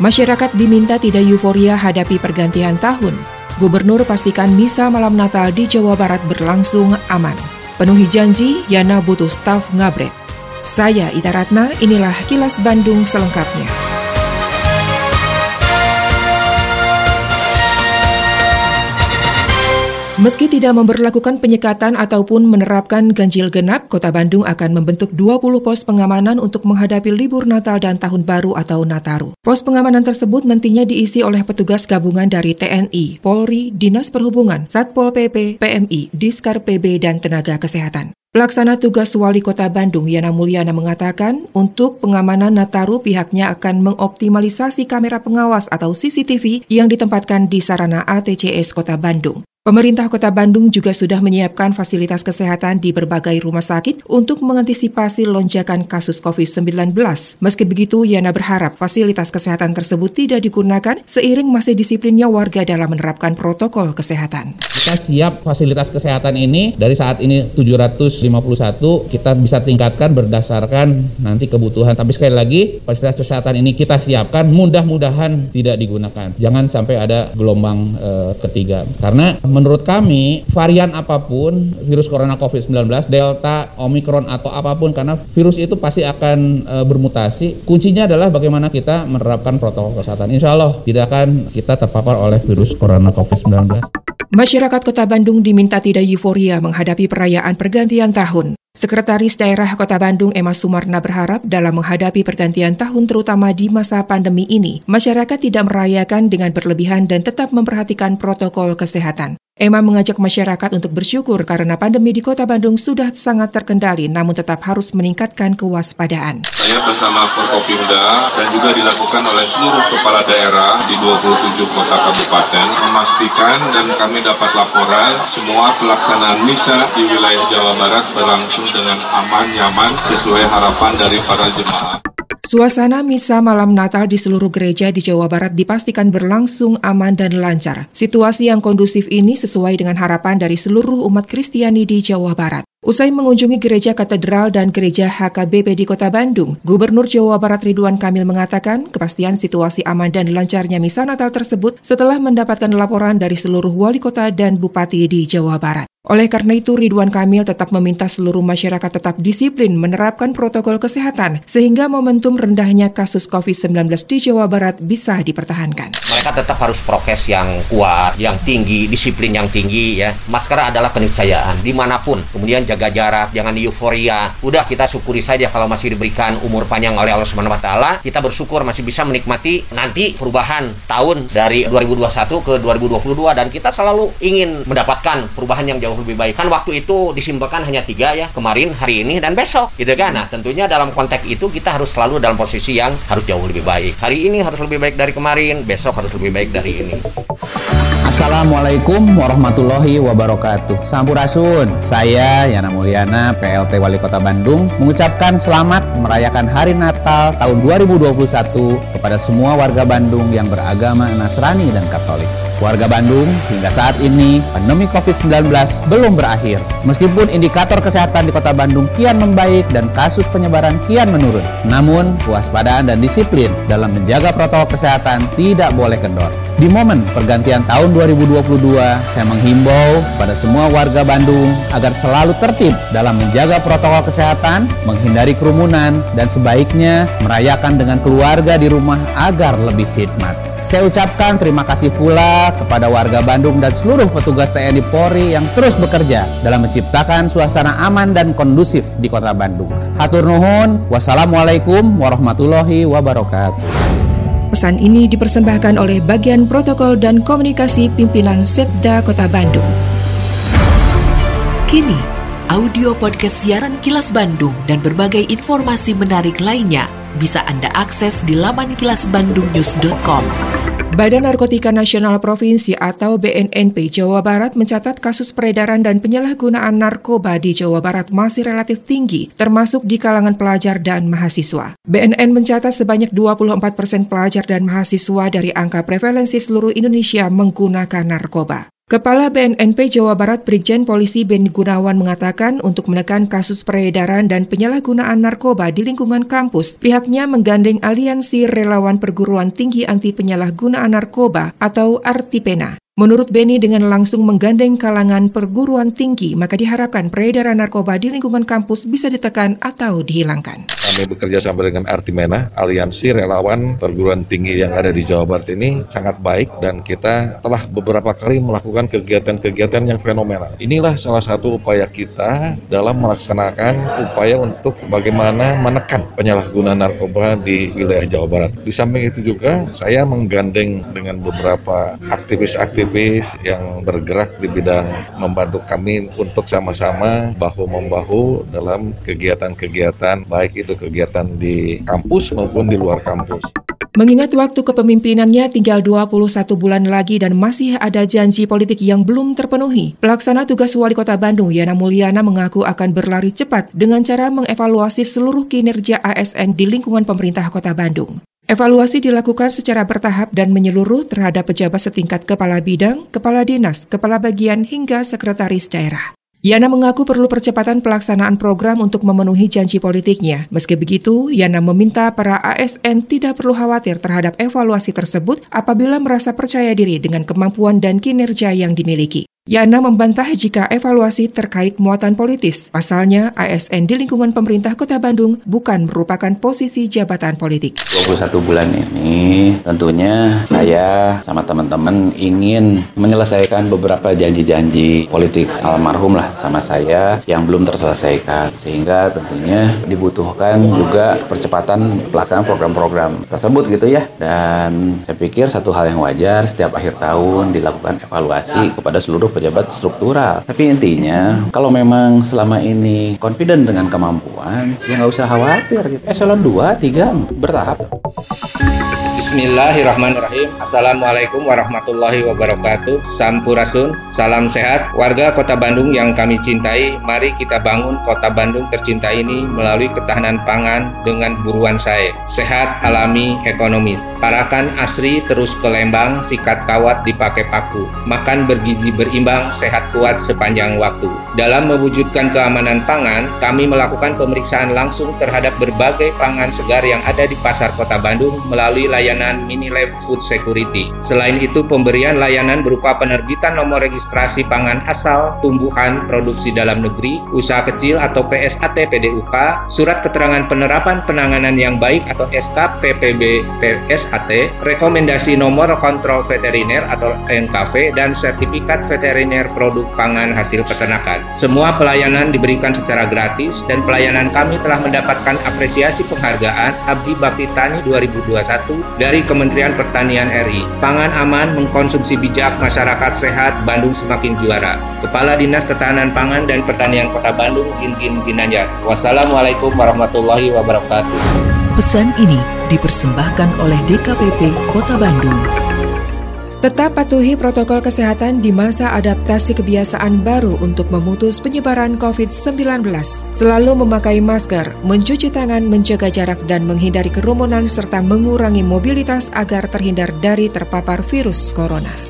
Masyarakat diminta tidak euforia hadapi pergantian tahun. Gubernur pastikan misa malam Natal di Jawa Barat berlangsung aman. Penuhi janji, Yana butuh staf ngabret. Saya Ida Ratna, inilah kilas Bandung selengkapnya. Meski tidak memperlakukan penyekatan ataupun menerapkan ganjil genap, Kota Bandung akan membentuk 20 pos pengamanan untuk menghadapi libur Natal dan Tahun Baru atau Nataru. Pos pengamanan tersebut nantinya diisi oleh petugas gabungan dari TNI, Polri, Dinas Perhubungan, Satpol PP, PMI, Diskar PB, dan Tenaga Kesehatan. Pelaksana tugas Wali Kota Bandung Yana Mulyana mengatakan, untuk pengamanan Nataru pihaknya akan mengoptimalisasi kamera pengawas atau CCTV yang ditempatkan di sarana ATCS Kota Bandung. Pemerintah Kota Bandung juga sudah menyiapkan fasilitas kesehatan di berbagai rumah sakit untuk mengantisipasi lonjakan kasus COVID-19. Meski begitu, Yana berharap fasilitas kesehatan tersebut tidak digunakan seiring masih disiplinnya warga dalam menerapkan protokol kesehatan. Kita siap fasilitas kesehatan ini dari saat ini 751 kita bisa tingkatkan berdasarkan nanti kebutuhan. Tapi sekali lagi fasilitas kesehatan ini kita siapkan mudah-mudahan tidak digunakan. Jangan sampai ada gelombang e, ketiga karena menurut kami varian apa pun virus corona COVID-19, Delta, Omicron atau apa pun karena virus itu pasti akan e, bermutasi. Kuncinya adalah bagaimana kita menerapkan protokol kesehatan. Insya Allah tidak akan kita terpapar oleh virus corona COVID-19. Masyarakat Kota Bandung diminta tidak euforia menghadapi perayaan pergantian tahun. Sekretaris Daerah Kota Bandung Emma Sumarna berharap dalam menghadapi pergantian tahun terutama di masa pandemi ini, masyarakat tidak merayakan dengan berlebihan dan tetap memperhatikan protokol kesehatan. Emma mengajak masyarakat untuk bersyukur karena pandemi di Kota Bandung sudah sangat terkendali namun tetap harus meningkatkan kewaspadaan. Saya bersama Forkopimda dan juga dilakukan oleh seluruh kepala daerah di 27 kota kabupaten memastikan dan kami dapat laporan semua pelaksanaan misa di wilayah Jawa Barat berlangsung dengan aman, nyaman sesuai harapan dari para jemaah. Suasana misa malam Natal di seluruh gereja di Jawa Barat dipastikan berlangsung aman dan lancar. Situasi yang kondusif ini sesuai dengan harapan dari seluruh umat Kristiani di Jawa Barat. Usai mengunjungi gereja katedral dan gereja HKBP di Kota Bandung, Gubernur Jawa Barat Ridwan Kamil mengatakan kepastian situasi aman dan lancarnya misa Natal tersebut setelah mendapatkan laporan dari seluruh wali kota dan bupati di Jawa Barat. Oleh karena itu, Ridwan Kamil tetap meminta seluruh masyarakat tetap disiplin menerapkan protokol kesehatan sehingga momentum rendahnya kasus COVID-19 di Jawa Barat bisa dipertahankan. Mereka tetap harus prokes yang kuat, yang tinggi, disiplin yang tinggi ya. Masker adalah keniscayaan di mana pun. Kemudian jaga jarak, jangan euforia. Udah kita syukuri saja kalau masih diberikan umur panjang oleh Allah taala, kita bersyukur masih bisa menikmati nanti perubahan tahun dari 2021 ke 2022 dan kita selalu ingin mendapatkan perubahan yang jauh jauh lebih baik. Kan waktu itu disimpulkan hanya tiga ya kemarin hari ini dan besok gitu kan? Nah tentunya dalam konteks itu kita harus selalu dalam posisi yang harus jauh lebih baik. Hari ini harus lebih baik dari kemarin besok harus lebih baik dari ini Assalamualaikum warahmatullahi wabarakatuh Sampurasun Saya Yana Mulyana PLT Wali Kota Bandung Mengucapkan selamat merayakan Hari Natal tahun 2021 Kepada semua warga Bandung yang beragama Nasrani dan Katolik Warga Bandung, hingga saat ini pandemi COVID-19 belum berakhir. Meskipun indikator kesehatan di kota Bandung kian membaik dan kasus penyebaran kian menurun. Namun, kewaspadaan dan disiplin dalam menjaga protokol kesehatan tidak boleh kendor. Di momen pergantian tahun 2022, saya menghimbau pada semua warga Bandung agar selalu tertib dalam menjaga protokol kesehatan, menghindari kerumunan, dan sebaiknya merayakan dengan keluarga di rumah agar lebih hikmat. Saya ucapkan terima kasih pula kepada warga Bandung dan seluruh petugas TNI Polri yang terus bekerja dalam menciptakan suasana aman dan kondusif di kota Bandung. Hatur nuhun, wassalamualaikum warahmatullahi wabarakatuh. Pesan ini dipersembahkan oleh bagian protokol dan komunikasi pimpinan Setda Kota Bandung. Kini, audio podcast siaran Kilas Bandung dan berbagai informasi menarik lainnya bisa Anda akses di laman kilasbandungnews.com. Badan Narkotika Nasional Provinsi atau BNNP Jawa Barat mencatat kasus peredaran dan penyalahgunaan narkoba di Jawa Barat masih relatif tinggi, termasuk di kalangan pelajar dan mahasiswa. BNN mencatat sebanyak 24 persen pelajar dan mahasiswa dari angka prevalensi seluruh Indonesia menggunakan narkoba. Kepala BNNP Jawa Barat Brigjen Polisi Ben Gunawan mengatakan untuk menekan kasus peredaran dan penyalahgunaan narkoba di lingkungan kampus, pihaknya menggandeng Aliansi Relawan Perguruan Tinggi Anti Penyalahgunaan Narkoba atau Artipena. Menurut Beni, dengan langsung menggandeng kalangan perguruan tinggi, maka diharapkan peredaran narkoba di lingkungan kampus bisa ditekan atau dihilangkan. Kami bekerja sama dengan Artimena, aliansi relawan perguruan tinggi yang ada di Jawa Barat ini sangat baik dan kita telah beberapa kali melakukan kegiatan-kegiatan yang fenomenal. Inilah salah satu upaya kita dalam melaksanakan upaya untuk bagaimana menekan penyalahgunaan narkoba di wilayah Jawa Barat. Di samping itu juga saya menggandeng dengan beberapa aktivis-aktivis aktivis yang bergerak di bidang membantu kami untuk sama-sama bahu-membahu dalam kegiatan-kegiatan baik itu kegiatan di kampus maupun di luar kampus. Mengingat waktu kepemimpinannya tinggal 21 bulan lagi dan masih ada janji politik yang belum terpenuhi, pelaksana tugas Wali Kota Bandung Yana Mulyana mengaku akan berlari cepat dengan cara mengevaluasi seluruh kinerja ASN di lingkungan pemerintah Kota Bandung. Evaluasi dilakukan secara bertahap dan menyeluruh terhadap pejabat setingkat kepala bidang, kepala dinas, kepala bagian, hingga sekretaris daerah. Yana mengaku perlu percepatan pelaksanaan program untuk memenuhi janji politiknya. Meski begitu, Yana meminta para ASN tidak perlu khawatir terhadap evaluasi tersebut apabila merasa percaya diri dengan kemampuan dan kinerja yang dimiliki. Yana membantah jika evaluasi terkait muatan politis. Pasalnya, ASN di lingkungan pemerintah Kota Bandung bukan merupakan posisi jabatan politik. 21 bulan ini tentunya saya sama teman-teman ingin menyelesaikan beberapa janji-janji politik almarhum lah sama saya yang belum terselesaikan. Sehingga tentunya dibutuhkan juga percepatan pelaksanaan program-program tersebut gitu ya. Dan saya pikir satu hal yang wajar setiap akhir tahun dilakukan evaluasi kepada seluruh pejabat struktural. Tapi intinya, kalau memang selama ini confident dengan kemampuan, ya nggak usah khawatir. Gitu. Eselon 2, 3, bertahap. Bismillahirrahmanirrahim Assalamualaikum warahmatullahi wabarakatuh Sampurasun, salam sehat. Warga kota Bandung yang kami cintai Mari kita bangun kota Bandung tercinta ini Melalui ketahanan pangan dengan buruan saya. Sehat, alami, ekonomis. Parakan asri terus ke Lembang Sikat kawat dipakai paku. Makan bergizi berimbang, sehat kuat sepanjang waktu. Dalam mewujudkan keamanan pangan Kami melakukan pemeriksaan langsung terhadap berbagai pangan segar yang ada di pasar kota Bandung Melalui layanan Minilab Food Security. Selain itu, pemberian layanan berupa penerbitan nomor registrasi pangan asal, tumbuhan, produksi dalam negeri, usaha kecil atau PSAT PDUK, surat keterangan penerapan penanganan yang baik atau SK PPB PSAT, rekomendasi nomor kontrol veteriner atau NKV, dan sertifikat veteriner produk pangan hasil peternakan. Semua pelayanan diberikan secara gratis dan pelayanan kami telah mendapatkan apresiasi penghargaan Abdi Bakti Tani 2021 dari Kementerian Pertanian RI. Pangan aman, mengkonsumsi bijak, masyarakat sehat, Bandung semakin juara. Kepala Dinas Ketahanan Pangan dan Pertanian Kota Bandung, Gintin Ginanjar. Wassalamualaikum warahmatullahi wabarakatuh. Pesan ini dipersembahkan oleh DKPP Kota Bandung. Tetap patuhi protokol kesehatan di masa adaptasi kebiasaan baru untuk memutus penyebaran COVID-19. Selalu memakai masker, mencuci tangan, menjaga jarak, dan menghindari kerumunan serta mengurangi mobilitas agar terhindar dari terpapar virus corona.